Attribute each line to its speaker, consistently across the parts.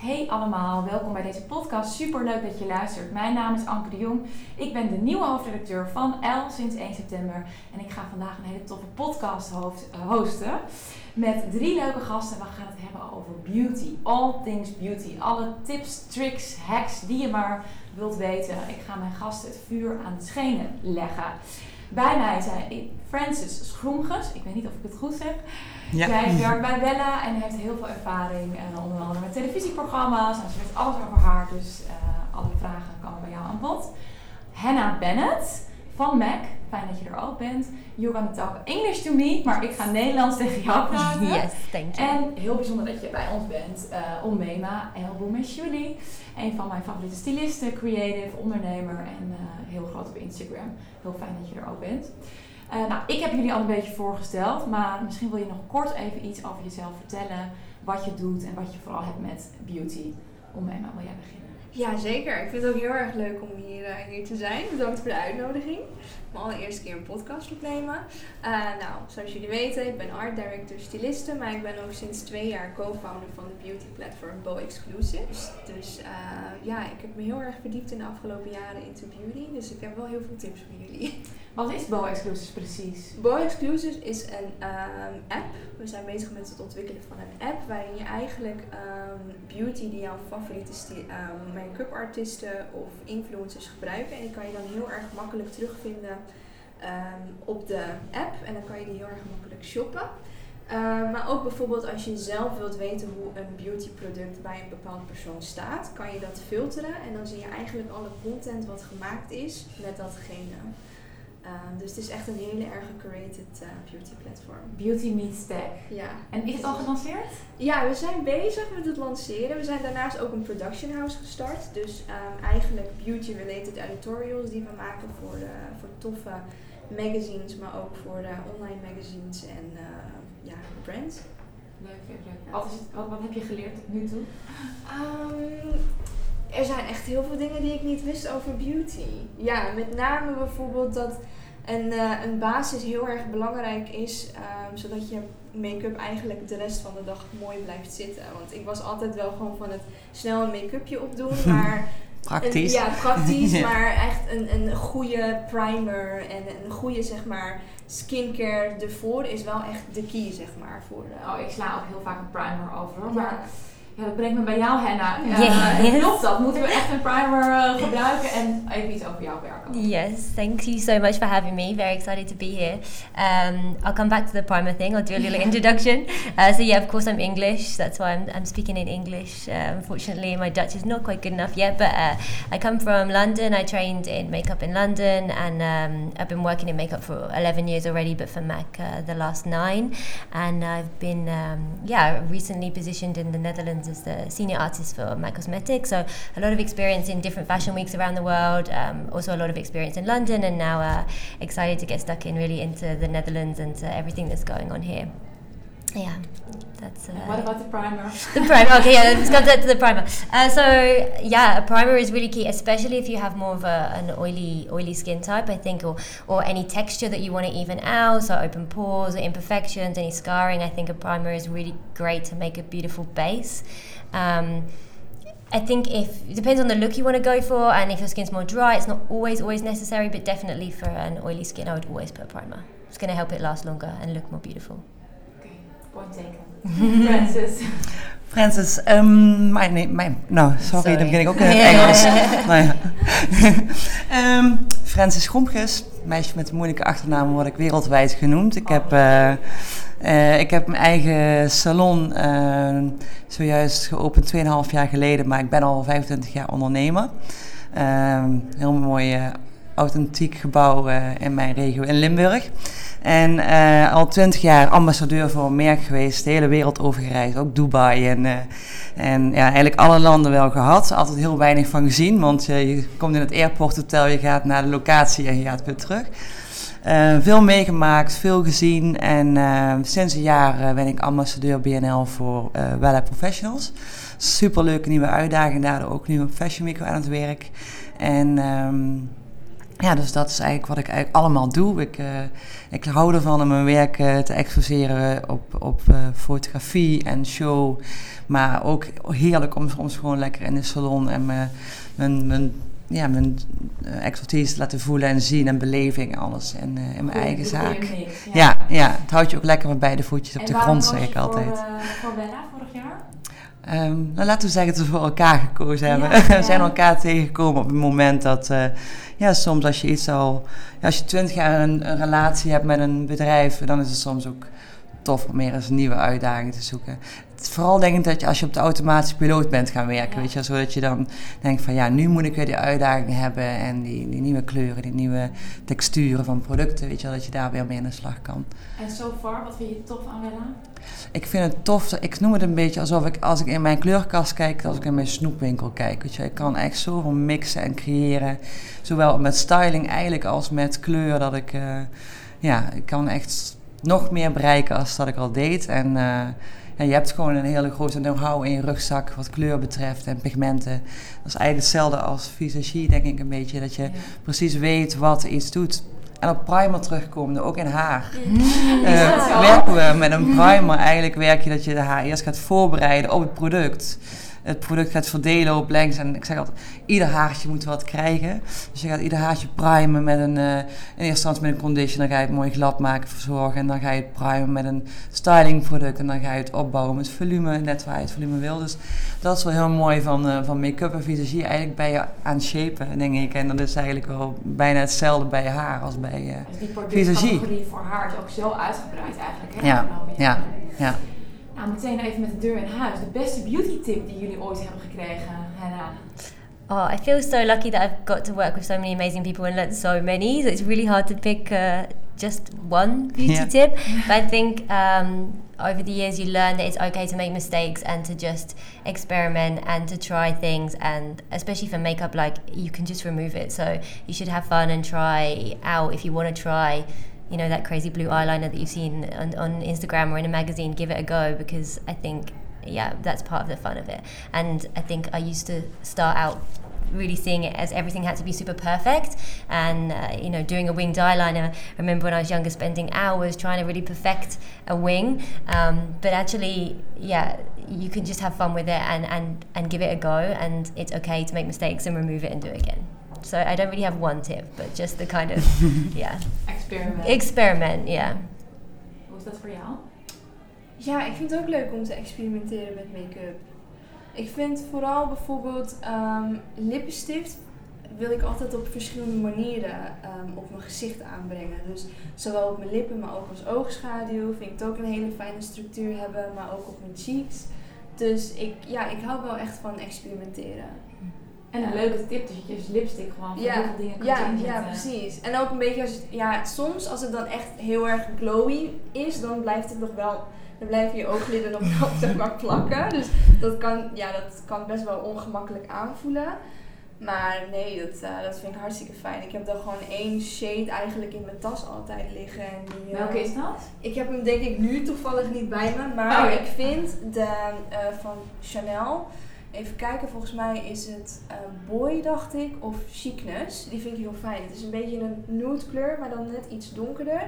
Speaker 1: Hey allemaal, welkom bij deze podcast. Super leuk dat je luistert. Mijn naam is Anke de Jong. Ik ben de nieuwe hoofdredacteur van L sinds 1 september. En ik ga vandaag een hele toffe podcast eh, hosten. Met drie leuke gasten. We gaan het hebben over beauty. All things beauty. Alle tips, tricks, hacks die je maar wilt weten. Ik ga mijn gasten het vuur aan de schenen leggen. Bij mij zijn Francis Schroemges. Ik weet niet of ik het goed zeg. Ja. Zij werkt bij Bella en heeft heel veel ervaring. En onder andere met televisieprogramma's. En ze weet alles over haar. Dus uh, alle vragen komen bij jou aan bod. Hannah Bennett van Mac. Fijn dat je er ook bent. You're gonna talk English to me, maar ik ga Nederlands tegen jou praten.
Speaker 2: Yes, thank you.
Speaker 1: En heel bijzonder dat je bij ons bent. Uh, Omema Elboom en Julie. Een van mijn favoriete stylisten, creative, ondernemer en uh, heel groot op Instagram. Heel fijn dat je er ook bent. Uh, nou, ik heb jullie al een beetje voorgesteld, maar misschien wil je nog kort even iets over jezelf vertellen. Wat je doet en wat je vooral hebt met beauty. Omema, wil jij beginnen?
Speaker 3: Ja, zeker. Ik vind het ook heel erg leuk om hier, uh, hier te zijn. Bedankt voor de uitnodiging. Mijn allereerste keer een podcast opnemen. Uh, nou, zoals jullie weten, ik ben art director styliste, maar ik ben ook sinds twee jaar co-founder van de beauty platform Bo Exclusives. Dus uh, ja, ik heb me heel erg verdiept in de afgelopen jaren into beauty, dus ik heb wel heel veel tips voor jullie.
Speaker 1: Wat is Bo Exclusives precies?
Speaker 3: Bo Exclusives is een um, app. We zijn bezig met het ontwikkelen van een app waarin je eigenlijk um, beauty die jouw favoriete um, make-up artiesten of influencers gebruiken. En die kan je dan heel erg makkelijk terugvinden op de app. En dan kan je die heel erg makkelijk shoppen. maar ook bijvoorbeeld als je zelf wilt weten hoe een beauty product bij een bepaald persoon staat, kan je dat filteren en dan zie je eigenlijk alle content wat gemaakt is met datgene. Um, dus het is echt een hele erg curated uh, beauty platform.
Speaker 1: Beauty meets tech.
Speaker 3: Ja.
Speaker 1: En is het al gelanceerd?
Speaker 3: Ja, we zijn bezig met het lanceren. We zijn daarnaast ook een production house gestart. Dus um, eigenlijk beauty related editorials die we maken voor, de, voor toffe magazines, maar ook voor de online magazines en uh, ja, brands.
Speaker 1: Leuk, leuk, leuk. Wat, is het, wat, wat, heb je geleerd tot nu toe?
Speaker 3: Um, er zijn echt heel veel dingen die ik niet wist over beauty. Ja, met name bijvoorbeeld dat een, uh, een basis heel erg belangrijk is, um, zodat je make-up eigenlijk de rest van de dag mooi blijft zitten. Want ik was altijd wel gewoon van het snel een make-upje opdoen, maar...
Speaker 2: praktisch.
Speaker 3: Een, ja, praktisch, maar echt een, een goede primer en een goede, zeg maar, skincare ervoor is wel echt de key, zeg maar. Voor,
Speaker 1: oh, ik sla ook heel vaak een primer over, maar... Ja, dat brengt me bij jou, Henna. Uh, yes. Klopt dat? Moeten we echt een primer uh, gebruiken en even iets over jouw werk?
Speaker 2: Yes, thank you so much for having me. Very excited to be here. Um, I'll come back to the primer thing. I'll do a little introduction. Uh, so yeah, of course I'm English. That's why I'm, I'm speaking in English. Uh, unfortunately, my Dutch is not quite good enough yet. But uh, I come from London. I trained in makeup in London, and um, I've been working in makeup for 11 years already. But for Mac, uh, the last nine. And I've been um, yeah recently positioned in the Netherlands as the senior artist for MAC Cosmetics. So a lot of experience in different fashion weeks around the world. Um, also a lot of experience in London, and now uh, excited to get stuck in really into the Netherlands and to everything that's going on here. Yeah, that's. Uh,
Speaker 1: what about the primer?
Speaker 2: The primer. Okay, yeah, let's go to the primer. Uh, so yeah, a primer is really key, especially if you have more of a, an oily, oily skin type. I think, or or any texture that you want to even out, so open pores, or imperfections, any scarring. I think a primer is really great to make a beautiful base. Um, I think if it depends on the look you want to go for, and if your skin's more dry, it's not always always necessary, but definitely for an oily skin, I would always put a primer. It's going to help it last longer and look more beautiful.
Speaker 1: Point taken. Francis.
Speaker 4: Francis, um, mijn, nee, mijn, nou, sorry, sorry. dan begin ik ook in het Engels. nou ja. um, Francis Grompjes, meisje met een moeilijke achternaam, word ik wereldwijd genoemd. Ik heb... Uh, Uh, ik heb mijn eigen salon uh, zojuist geopend 2,5 jaar geleden, maar ik ben al 25 jaar ondernemer. Uh, heel mooi authentiek gebouw in mijn regio in Limburg. En al 20 jaar ambassadeur voor een merk geweest, de hele wereld overgereisd, ook Dubai en, en ja, eigenlijk alle landen wel gehad. Altijd heel weinig van gezien, want je komt in het airporthotel, je gaat naar de locatie en je gaat weer terug. Veel meegemaakt, veel gezien en sinds een jaar ben ik ambassadeur BNL voor uh, Wella Professionals. Superleuke nieuwe uitdaging, daardoor ook nu op Fashion Week aan het werk. En um, ja, dus dat is eigenlijk wat ik eigenlijk allemaal doe. Ik, uh, ik hou ervan om mijn werk uh, te exposeren op, op uh, fotografie en show. Maar ook heerlijk om soms gewoon lekker in de salon en mijn, mijn, mijn, ja, mijn expertise te laten voelen en zien en beleving en alles in, in mijn eigen zaak.
Speaker 1: ja.
Speaker 4: Ja, ja, het houdt je ook lekker met beide voetjes op
Speaker 1: En
Speaker 4: de grond, zeg ik altijd.
Speaker 1: Voor, eh, voor Bella vorig jaar?
Speaker 4: Ehm, nou, laten we zeggen dat we voor elkaar gekozen hebben.
Speaker 1: Ja, ja.
Speaker 4: we zijn elkaar tegengekomen op het moment dat, eh, ja, soms als je iets al, ja, als je twintig jaar een, een relatie hebt met een bedrijf, dan is het soms ook tof om meer eens een nieuwe uitdaging te zoeken. Het vooral denk ik dat je als je op de automatische piloot bent gaan werken,
Speaker 1: Ja.
Speaker 4: weet je, zodat je dan denkt van ja, nu moet ik weer die uitdaging hebben en die, die nieuwe kleuren, die nieuwe texturen van producten, weet je dat je daar weer mee aan de slag kan.
Speaker 1: En so far, wat vind je tof aan Bella?
Speaker 4: Ik vind het tof. Ik noem het een beetje alsof ik als ik in mijn kleurkast kijk, als ik in mijn snoepwinkel kijk. Weet je, ik kan echt zoveel mixen en creëren. Zowel met styling eigenlijk als met kleur. Dat ik, eh, ja, ik kan echt nog meer bereiken als dat ik al deed. En eh, ja, je hebt gewoon een hele grote know-how in je rugzak wat kleur betreft en pigmenten. Dat is eigenlijk hetzelfde als visagie, denk ik een beetje. Dat je
Speaker 1: Ja.
Speaker 4: precies weet wat iets doet. En op primer terugkomende, ook in haar. Eh, werken we met een primer. Eigenlijk werk je dat je de haar eerst gaat voorbereiden op het product. Het product gaat verdelen op lengte. En ik zeg altijd, ieder haartje moet wat krijgen. Dus je gaat ieder haartje primen met een... eh, in eerste instantie met een conditioner ga je het mooi glad maken, verzorgen. En dan ga je het primen met een styling product. En dan ga je het opbouwen met volume, net waar je het volume wil. Dus dat is wel heel mooi van, eh, van make-up en visagie. Eigenlijk ben je aan het shapen, denk ik. En dat is eigenlijk wel bijna hetzelfde bij je haar als bij... eh,
Speaker 1: Dus die
Speaker 4: Visagie.
Speaker 1: voor haar is ook zo uitgebreid eigenlijk. Hè?
Speaker 4: Ja, ja, ja.
Speaker 1: Nou, meteen even met de deur in huis. De beste beauty tip die jullie ooit hebben gekregen, Hannah.
Speaker 2: Oh, I feel so lucky that I've got to work with so many amazing people and learn so many. So it's really hard to pick uh, just one beauty
Speaker 4: Yeah.
Speaker 2: tip. But I think um, over the years you learn that it's okay to make mistakes and to just experiment and to try things. And especially for makeup, like you can just remove it. So you should have fun and try out if you want to try. You know that crazy blue eyeliner that you've seen on, on Instagram or in a magazine. Give it a go because I think yeah, that's part of the fun of it. And I think I used to start out really seeing it as everything had to be super perfect and uh, you know doing a winged eyeliner I remember when I was younger spending hours trying to really perfect a wing um, but actually yeah you can just have fun with it and, and, and give it a go and it's okay to make mistakes and remove it and do it again so I don't really have one tip but just the kind of yeah
Speaker 1: Experiment.
Speaker 2: experiment yeah
Speaker 1: Hoe is dat voor jou?
Speaker 3: Ja, ik vind het ook leuk om te experimenteren met make-up. Ik vind vooral bijvoorbeeld ehm, lippenstift wil ik altijd op verschillende manieren ehm, op mijn gezicht aanbrengen. Dus zowel op mijn lippen, maar ook als oogschaduw vind ik het ook een hele fijne structuur hebben, maar ook op mijn cheeks. Dus ik, ja, ik hou wel echt van experimenteren.
Speaker 1: En een leuke tip, dus je lipstick gewoon van
Speaker 3: Ja,
Speaker 1: heel veel dingen kunt
Speaker 3: Ja,
Speaker 1: inzetten.
Speaker 3: ja, precies. En ook een beetje als, ja, soms als het dan echt heel erg glowy is, dan blijft het nog wel, dan blijven je oogliden nog wel zeg maar plakken. Dus dat kan, ja, dat kan best wel ongemakkelijk aanvoelen. Maar nee, dat, eh, dat vind ik hartstikke fijn. Ik heb dan gewoon één shade eigenlijk in mijn tas altijd liggen. En die, eh,
Speaker 1: Welke is dat?
Speaker 3: Ik heb hem denk ik nu toevallig niet bij me, maar
Speaker 1: Oh, ja.
Speaker 3: ik vind de eh, van Chanel. Even kijken, volgens mij is het eh, Boy, dacht ik, of Chicness. Die vind ik heel fijn. Het is een beetje een nude kleur, maar dan net iets donkerder.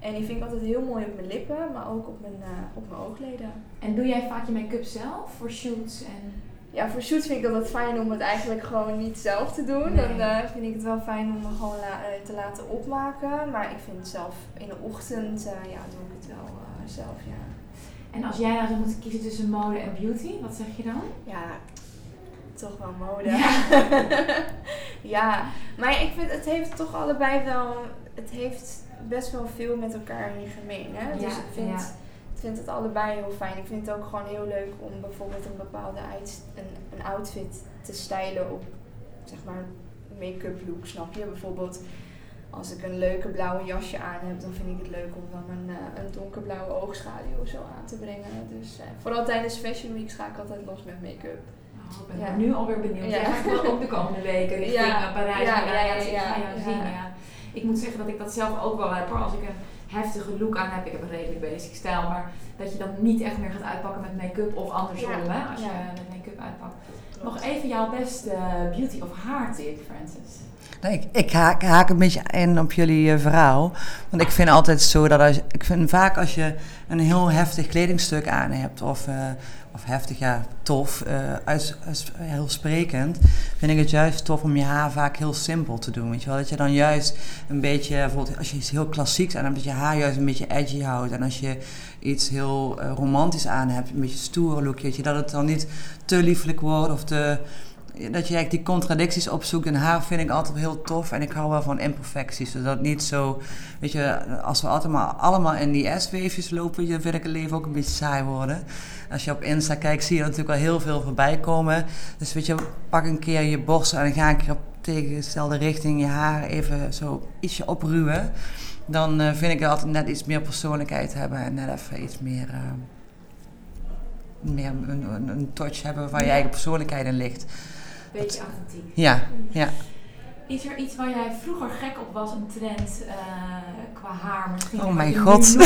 Speaker 3: En die vind ik altijd heel mooi op mijn lippen, maar ook op mijn, eh, op mijn oogleden.
Speaker 1: En doe jij vaak je make-up zelf voor shoots en...
Speaker 3: Ja, voor shoots vind ik dat het fijn om het eigenlijk gewoon niet zelf te doen.
Speaker 1: Nee.
Speaker 3: Dan eh, vind ik het wel fijn om me gewoon la- te laten opmaken. Maar ik vind het zelf in de ochtend, ja, doe ik het wel zelf, ja.
Speaker 1: En als jij nou zou moeten kiezen tussen mode en beauty, wat zeg je dan?
Speaker 3: Ja, toch wel mode.
Speaker 1: Ja.
Speaker 3: Ja, maar ik vind het heeft toch allebei wel, het heeft best wel veel met elkaar in gemeen. Hè?
Speaker 1: Ja,
Speaker 3: dus ik vind,
Speaker 1: ja.
Speaker 3: ik vind het allebei heel fijn. Ik vind het ook gewoon heel leuk om bijvoorbeeld een bepaalde uit- een, een outfit te stylen op zeg maar make-up look, snap je? Bijvoorbeeld als ik een leuke blauwe jasje aan heb, dan vind ik het leuk om dan een, eh, een donkerblauwe oogschaduw of zo aan te brengen. Dus eh, vooral tijdens Fashion Weeks ga ik altijd los met make-up.
Speaker 1: Oh, ik ben
Speaker 3: Ja.
Speaker 1: nu alweer benieuwd.
Speaker 3: Ja.
Speaker 1: Jij gaat wel ook de komende weken richting
Speaker 3: Ja.
Speaker 1: eh, Parijs
Speaker 3: Ja,
Speaker 1: en
Speaker 3: ja, ja,
Speaker 1: ik ga jou zien. Ja. Ik moet zeggen dat ik dat zelf ook wel heb hoor. Als ik een heftige look aan hebt. Ik heb een redelijk basic stijl, maar dat je dan niet echt meer gaat uitpakken met make-up of andersom, hè, als je met make-up uitpakt. Nog even jouw beste beauty of haar tip, Francis.
Speaker 4: Nee, ik, ik haak, een beetje in op jullie eh, verhaal. Want ik vind altijd zo dat als, ik vind vaak als je een heel heftig kledingstuk aan hebt, of, eh, of heftig, ja, tof, eh, uit, heel sprekend, vind ik het juist tof om je haar vaak heel simpel te doen. Weet je wel? Dat je dan juist een beetje, bijvoorbeeld als je iets heel klassieks aan hebt, dat je haar juist een beetje edgy houdt. En als je iets heel romantisch aan hebt, een beetje stoere look, weet je, dat het dan niet te liefelijk wordt of te dat je eigenlijk die contradicties opzoekt. En haar vind ik altijd heel tof. En ik hou wel van imperfecties. Zodat het niet zo, weet je, als we altijd maar allemaal in die S-weefjes lopen, dan vind ik het leven ook een beetje saai worden. Als je op Insta kijkt, zie je er natuurlijk wel heel veel voorbij komen. Dus weet je, pak een keer je borst en ga een keer op tegengestelde richting je haar even zo ietsje opruwen. Dan eh, vind ik het altijd net iets meer persoonlijkheid hebben en net even iets meer, eh, meer een, een, een touch hebben waar je eigen persoonlijkheid in ligt.
Speaker 1: Beetje authentiek.
Speaker 4: Ja, ja.
Speaker 1: Is er iets waar jij vroeger gek op was, een trend eh, qua haar misschien?
Speaker 4: Oh mijn god.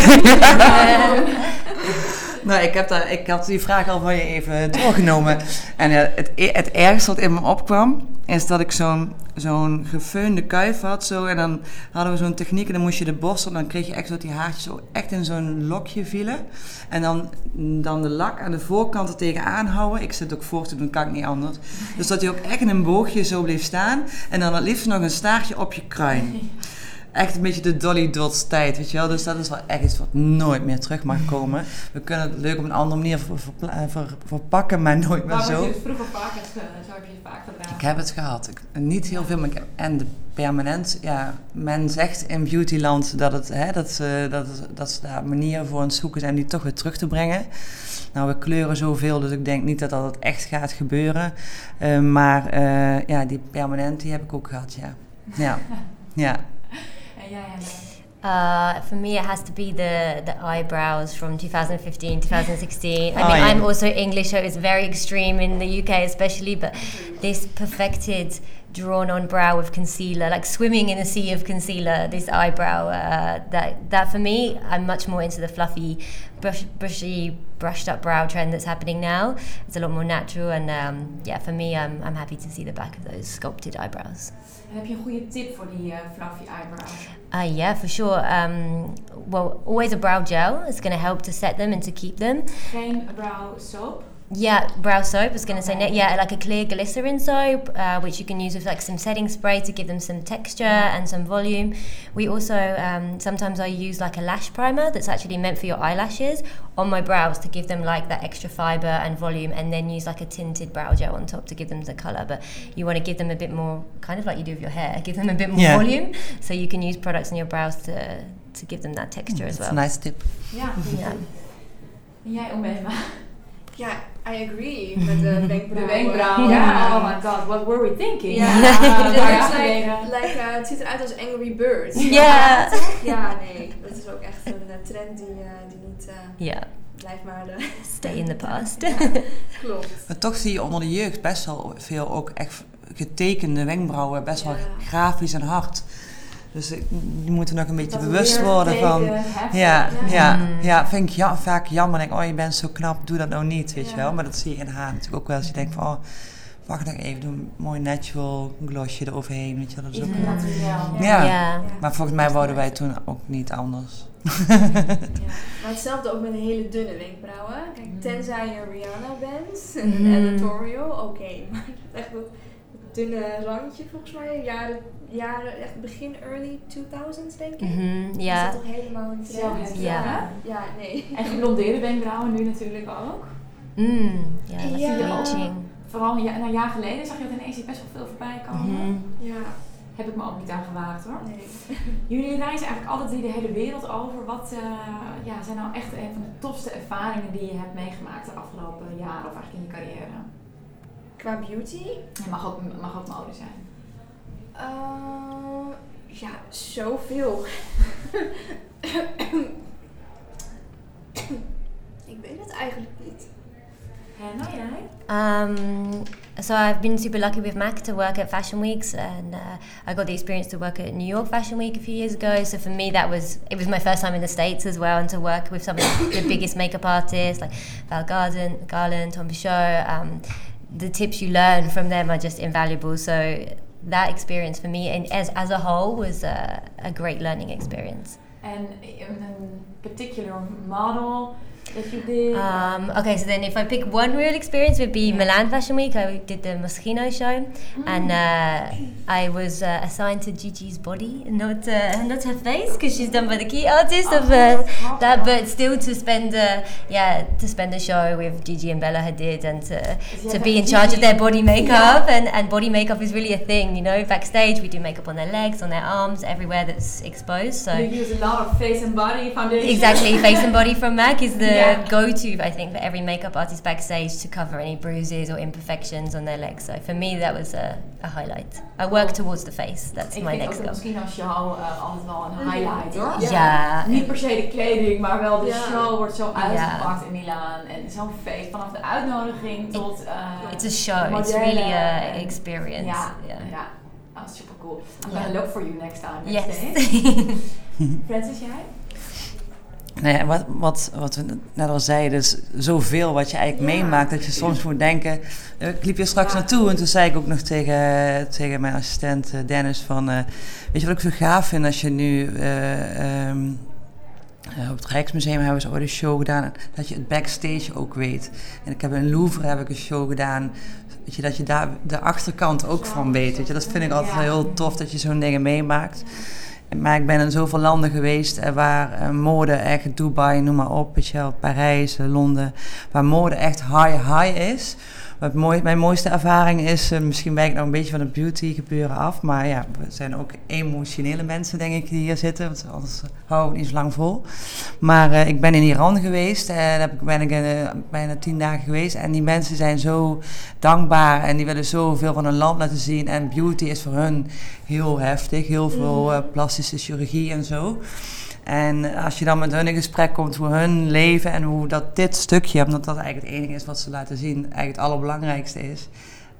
Speaker 4: Nou, ik, heb daar, ik had die vraag al van je even doorgenomen. En eh, het, e- het ergste wat in me opkwam, is dat ik zo'n zo'n gefeunde kuif had. Zo, en dan hadden we zo'n techniek en dan moest je de borstel... dan kreeg je echt dat die haartjes zo echt in zo'n lokje vielen. En dan, dan de lak aan de voorkant er tegenaan houden. Ik zit ook voor te doen, kan ik niet anders. Dus dat hij ook echt in een boogje zo bleef staan. En dan het liefst nog een staartje op je kruin. Echt een beetje de Dolly Dots tijd, weet je wel. Dus dat is wel echt iets wat nooit meer terug mag komen. We kunnen het leuk op een andere manier ver- verpla- ver- verpakken, maar nooit meer
Speaker 1: Maar
Speaker 4: zo.
Speaker 1: je dus vroeger vaak hebt, ge- zo heb je het vaak gedaan.
Speaker 4: Ik heb het gehad. Ik, niet heel veel, maar ik heb, en de permanent. Ja, men zegt in beautyland dat, het, hè, dat, ze, dat, dat ze daar manieren voor aan het zoeken zijn die toch weer terug te brengen. Nou, we kleuren zoveel, dus ik denk niet dat dat echt gaat gebeuren. Eh, maar eh, ja, die permanent die heb ik ook gehad, ja. Ja, ja.
Speaker 1: En jij,
Speaker 2: Uh, for me, it has to be the the eyebrows from 2015, 2016. I
Speaker 4: Oh,
Speaker 2: mean,
Speaker 4: yeah.
Speaker 2: I'm also English, so it's very extreme in the UK, especially. But this perfected, drawn-on brow with concealer, like swimming in a sea of concealer. This eyebrow, uh, that that for me, I'm much more into the fluffy, brush, brushy, brushed-up brow trend that's happening now. It's a lot more natural, and um, yeah, for me, I'm I'm happy to see the back of those sculpted eyebrows.
Speaker 1: Heb je een goede tip voor die eh, fluffy eyebrows?
Speaker 2: Uh, yeah, for sure. Um, well, always a brow gel is going to help to set them and to keep them.
Speaker 1: Geen brow soap?
Speaker 2: Yeah, brow soap is going to say,
Speaker 1: Okay.
Speaker 2: ne- yeah, like a clear glycerin soap, uh, which you can use with like some setting spray to give them some texture and some volume. We also, um, sometimes I use like a lash primer that's actually meant for your eyelashes on my brows to give them like that extra fiber and volume, and then use like a tinted brow gel on top to give them the color. But you want to give them a bit more, kind of like you do with your hair, give them a bit more
Speaker 4: Yeah.
Speaker 2: volume. So you can use products on your brows to, to give them that texture as
Speaker 4: That's
Speaker 2: well.
Speaker 4: a nice tip.
Speaker 1: Ja, goede
Speaker 2: Ja.
Speaker 1: tip. En jij, Omema?
Speaker 3: Ja, I agree met de
Speaker 1: De
Speaker 3: wenkbrauwen.
Speaker 1: wenkbrauwen.
Speaker 2: Ja.
Speaker 1: Oh my god, what were we thinking?
Speaker 3: Ja, like, like, uh, het ziet eruit als Angry Birds.
Speaker 2: Ja.
Speaker 3: Ja, nee, dat is ook echt een eh, trend die, eh, die niet uh,
Speaker 2: Yeah,
Speaker 3: blijft maar de...
Speaker 2: stay in the past.
Speaker 3: Klopt.
Speaker 4: Maar toch zie je onder de jeugd best wel veel ook echt getekende wenkbrauwen, best wel
Speaker 3: Ja.
Speaker 4: grafisch en hard. Dus je moet er nog een beetje bewust worden van.
Speaker 1: heftig.
Speaker 4: Ja, ja,
Speaker 2: Mm.
Speaker 4: ja, vind ik ja, vaak jammer. Denk, oh, je bent zo knap, doe dat nou niet, weet je
Speaker 3: Ja.
Speaker 4: wel. Maar dat zie je in haar natuurlijk ook wel. Als je denkt van, oh, wacht nog even, doe een mooi natural glossje eroverheen, weet je wel. Dat is ook... Ja.
Speaker 2: yeah.
Speaker 4: Maar volgens mij wouden wij toen ook niet anders.
Speaker 3: Ja. Maar hetzelfde ook met een hele dunne wenkbrauwen. Kijk,
Speaker 1: Mm.
Speaker 3: tenzij je Rihanna bent, en
Speaker 2: Mhm.
Speaker 3: een editorial, oké. Maar echt dunne randje volgens mij, jaren, jaren echt begin early 2000s denk ik.
Speaker 2: Mhm,
Speaker 3: Is
Speaker 2: ja.
Speaker 3: dat toch helemaal een
Speaker 1: Zo
Speaker 3: trend?
Speaker 1: heftig,
Speaker 2: Ja.
Speaker 1: hè?
Speaker 3: Ja, nee.
Speaker 1: En geblondeerde wenkbrauwen nu natuurlijk ook.
Speaker 2: Mm, yeah, that's
Speaker 3: Ja.
Speaker 2: bleaching.
Speaker 1: Vooral een, ja, een jaar geleden zag je dat ineens best wel veel voorbij komen.
Speaker 2: Mhm.
Speaker 3: Ja,
Speaker 1: Heb ik me ook niet aan gewaagd hoor.
Speaker 3: nee.
Speaker 1: Jullie reizen eigenlijk alle drie de hele wereld over. Wat eh, ja, zijn nou echt een van de tofste ervaringen die je hebt meegemaakt de afgelopen jaren of eigenlijk in je carrière?
Speaker 3: Qua beauty,
Speaker 1: Het mag ook, mag ook mode zijn.
Speaker 3: eh, ja, zoveel. ik weet het eigenlijk niet.
Speaker 1: Henna, jij?
Speaker 2: Um, so I've been super lucky with Mac to work at Fashion Weeks, and uh, I got the experience to work at New York Fashion Week a few years ago. So for me, that was it was my first time in the states as well, and to work with some of the biggest makeup artists like Val Garden, Garland, Tom Pichot. Um, the tips you learn from them are just invaluable. So that experience for me, and as as a whole, was a, a great learning experience.
Speaker 1: And in particular model that you did?
Speaker 2: Um, okay, so then if I pick one real experience, would be Milan Fashion Week. I did the Moschino show, mm. and uh, I was uh, assigned to Gigi's body, not uh, not her face, because she's done by the key artist oh, of uh, that. But still, to spend uh, yeah to spend a show with Gigi and Bella Hadid, and to to be in Gigi. charge of their body makeup, yeah. and and body makeup is really a thing. You know, backstage we do makeup on their legs, on their arms, everywhere that's exposed. So
Speaker 1: you use a lot of face and body foundation.
Speaker 2: Exactly, face and body from MAC is the yeah. go-to I think for every makeup artist backstage to cover any bruises or imperfections on their legs. So for me that was a, a highlight. I work towards the face. That's
Speaker 1: ik
Speaker 2: my next goal.
Speaker 1: Misschien als show uh, altijd wel een highlight hoor.
Speaker 2: Ja. ja.
Speaker 1: Niet per se de kleding, maar wel de ja. show wordt zo uitgepakt in Milaan en zo'n feest vanaf de uitnodiging tot. Uh,
Speaker 2: It's a show. It's really a experience.
Speaker 1: Ja. ja. ja. Oh, super cool. I'm gonna look for you next time.
Speaker 2: Yes.
Speaker 1: Francis, jij?
Speaker 4: Nou ja, wat, wat, wat we net al zeiden, is zoveel wat je eigenlijk meemaakt dat je soms moet denken. Eh, ik liep hier straks naartoe en toen zei ik ook nog tegen, tegen mijn assistent eh, Dennis van, uh, weet je wat ik zo gaaf vind als je nu um, op het Rijksmuseum hebben ze ooit een show gedaan, dat je het backstage ook weet. En ik heb in Louvre heb ik een show gedaan, weet je, dat je daar de achterkant ook van weet. Weet je. Dat vind ik altijd heel tof dat je zo'n dingen meemaakt. Maar ik ben in zoveel landen geweest eh, waar uh, mode echt, Dubai, noem maar op, Parijs, eh, Londen, waar mode echt high, high is. Wat mooi, mijn mooiste ervaring is, uh, misschien wijk ik nou een beetje van het beauty gebeuren af, maar ja, we zijn ook emotionele mensen, denk ik, die hier zitten, want anders hou ik niet zo lang vol. Maar uh, ik ben in Iran geweest, en daar ben ik bijna tien dagen geweest, en die mensen zijn zo dankbaar en die willen zoveel van hun land laten zien. En beauty is voor hun heel heftig, heel veel plastische chirurgie en zo. En als je dan met hun in gesprek komt hoe hun leven en hoe dat dit stukje, omdat dat eigenlijk het enige is wat ze laten zien, eigenlijk het allerbelangrijkste is.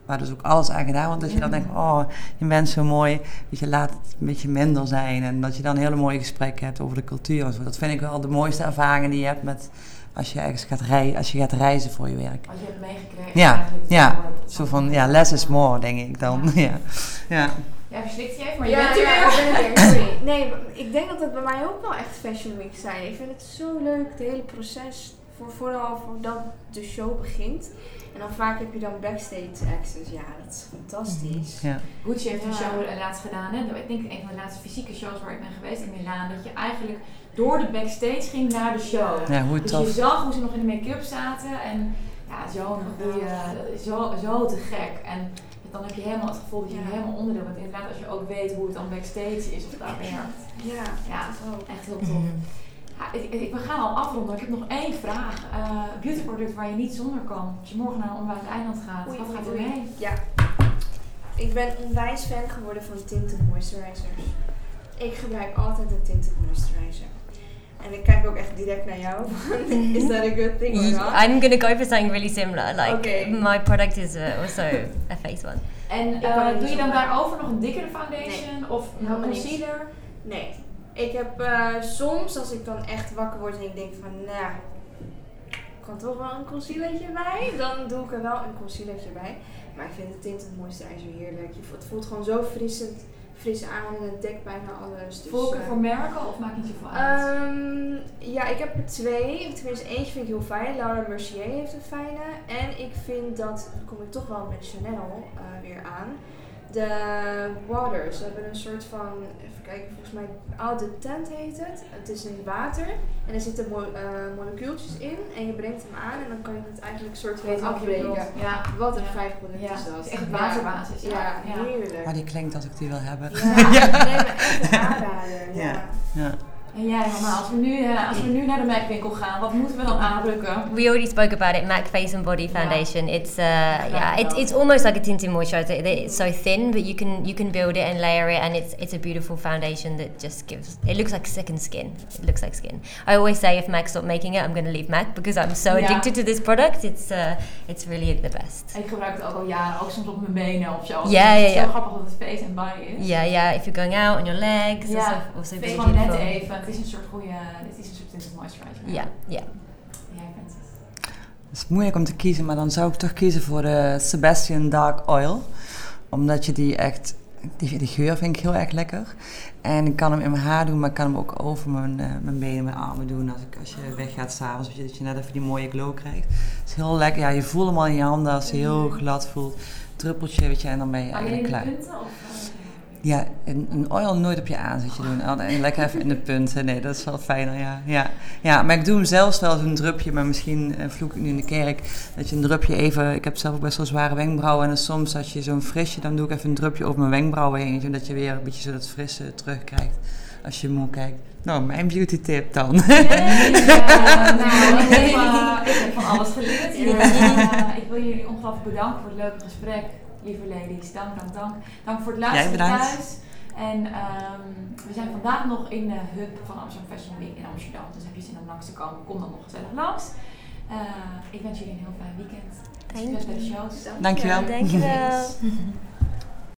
Speaker 4: Waar dus ook alles aan gedaan. Want dat je dan denkt, oh, je bent zo mooi. Dat je laat het een beetje minder zijn. En dat je dan hele mooie gesprekken hebt over de cultuur en zo. Dat vind ik wel de mooiste ervaringen die je hebt met als je ergens gaat reizen, als je gaat reizen voor je werk.
Speaker 1: Als je hebt meegekregen.
Speaker 4: Ja, ja. Zo van, ja, less is more, denk ik dan. Ja.
Speaker 1: ja. Ja, verslikt je even, maar je bent er ja,
Speaker 3: weer. ben sorry. Nee, ik denk dat het bij mij ook wel echt Fashion Week zijn. Ik vind het zo leuk, het hele proces, voor, vooral voordat de show begint. En dan vaak heb je dan backstage access. Ja, dat is fantastisch.
Speaker 1: Ja. Gucci heeft een show laatst gedaan. Hè? Ik denk een van de laatste fysieke shows waar ik ben geweest in Milaan. Dat je eigenlijk door de backstage ging naar de show.
Speaker 4: Ja, hoe
Speaker 1: dus
Speaker 4: tof.
Speaker 1: je zag hoe ze nog in de make-up zaten. En ja, zo'n goede, zo, zo te gek. En dan heb je helemaal het gevoel dat je helemaal onderdeel bent. Inderdaad, als je ook weet hoe het dan backstage is of daar werkt.
Speaker 3: Ja,
Speaker 1: ja echt heel tof. Ja, ik, ik, we gaan al afronden. Ik heb nog één vraag. Uh, beautyproduct waar je niet zonder kan. Als je morgen naar een onwijs eiland gaat, wat gaat er mee?
Speaker 3: Ja. Ik ben onwijs fan geworden van tinted moisturizers. Ik gebruik altijd een tinted moisturizer. En ik kijk ook echt direct naar jou. is that a good thing or not?
Speaker 2: I'm gonna go for something really similar. Like okay. my product is uh, also a face one.
Speaker 1: En uh, doe je dan daarover nog een dikkere foundation
Speaker 3: nee.
Speaker 1: of een concealer?
Speaker 3: Nee. Ik heb uh, soms als ik dan echt wakker word en ik denk van, nou, kan toch wel een concealertje bij? Dan doe ik er wel een concealertje bij. Maar ik vind het tinted moisturizer heerlijk. Het voelt gewoon zo frissend fris aan en het dekt bijna alles.
Speaker 1: Dus, Voorkeur uh, voor merken of maakt niet zoveel uit?
Speaker 3: Um, ja, ik heb er twee. Tenminste, eentje vind ik heel fijn. Laura Mercier heeft een fijne. En ik vind dat, dan kom ik toch wel met Chanel uh, weer aan de waters. Ze hebben een soort van, even kijken, volgens mij oude tent heet het. Het is in water en er zitten mo uh, molecuultjes in en je brengt hem aan en dan kan je het eigenlijk een soort van afbreken.
Speaker 1: Ja.
Speaker 3: Wat een ja. fijn product
Speaker 1: ja.
Speaker 3: is dat.
Speaker 1: Het is echt waterbasis.
Speaker 3: Ja, ja, heerlijk.
Speaker 4: Maar die klinkt als ik die wil hebben.
Speaker 3: Ja, nee, maar echt een aanrader.
Speaker 4: Ja.
Speaker 1: En jij, mama, als we, nu, uh, als we nu naar de MAC winkel gaan, wat moeten we dan aanrukken?
Speaker 2: We already spoke about it, MAC Face and Body Foundation. It's uh, yeah, it's, it's almost like a tinted moisturizer. It's so thin, but you can you can build it and layer it, and it's it's a beautiful foundation that just gives. It looks like second skin. It looks like skin. I always say if MAC stop making it, I'm going to leave MAC because I'm so addicted to this product. It's uh, it's really the best.
Speaker 1: Ik gebruik het ook al jaren, ook soms op mijn benen of zo.
Speaker 2: Ja, ja, ja.
Speaker 1: Zo grappig dat het face and body is.
Speaker 2: Ja, ja. If you're going out on your legs,
Speaker 1: Ja,
Speaker 2: also, also
Speaker 1: het is net even. Het is een soort goede, dit is een soort tinted moisturizer.
Speaker 2: Ja, ja.
Speaker 1: Jij bent het.
Speaker 4: Het is moeilijk om te kiezen, maar dan zou ik toch kiezen voor de Sebastian Dark Oil. Omdat je die echt, die, die geur vind ik heel erg lekker. En ik kan hem in mijn haar doen, maar ik kan hem ook over mijn, eh, mijn benen, mijn armen doen. Als, ik, als je weggaat s'avonds, dat je, dat je net even die mooie glow krijgt. Het is heel lekker. Ja, je voelt hem al in je handen als je heel glad voelt. Druppeltje, weet je, en dan ben je eigenlijk
Speaker 1: de
Speaker 4: klaar.
Speaker 1: punten? Of, eh,
Speaker 4: Ja, een, een oil nooit op je aanzetje doen. Altijd lekker even in de punten. Nee, dat is wel fijner, ja. Ja, ja maar ik doe hem zelfs wel zo'n drupje. Maar misschien eh, vloek ik nu in de kerk. Dat je een drupje even... Ik heb zelf ook best wel zware wenkbrauwen. En dan soms als je zo'n frisje... Dan doe ik even een drupje over mijn wenkbrauwen heen. Zodat je weer een beetje zo dat frisse terugkrijgt. Als je moe kijkt. Nou, mijn beauty tip dan.
Speaker 1: Ja, nou, ik heb, ik heb van alles geleerd ik wil jullie ongelooflijk bedanken voor het leuke gesprek, lieve ladies. Dank, dank, dank. Dank voor het luisteren
Speaker 4: bedankt.
Speaker 1: thuis. En ehm, we zijn vandaag nog in de hub van Amsterdam Fashion Week in Amsterdam. Dus heb je zin om langs te komen, kom dan nog gezellig langs. Eh, ik wens jullie een heel fijn weekend.
Speaker 2: Thank
Speaker 1: Succes bij de shows.
Speaker 4: Dankjewel.
Speaker 2: Dankjewel.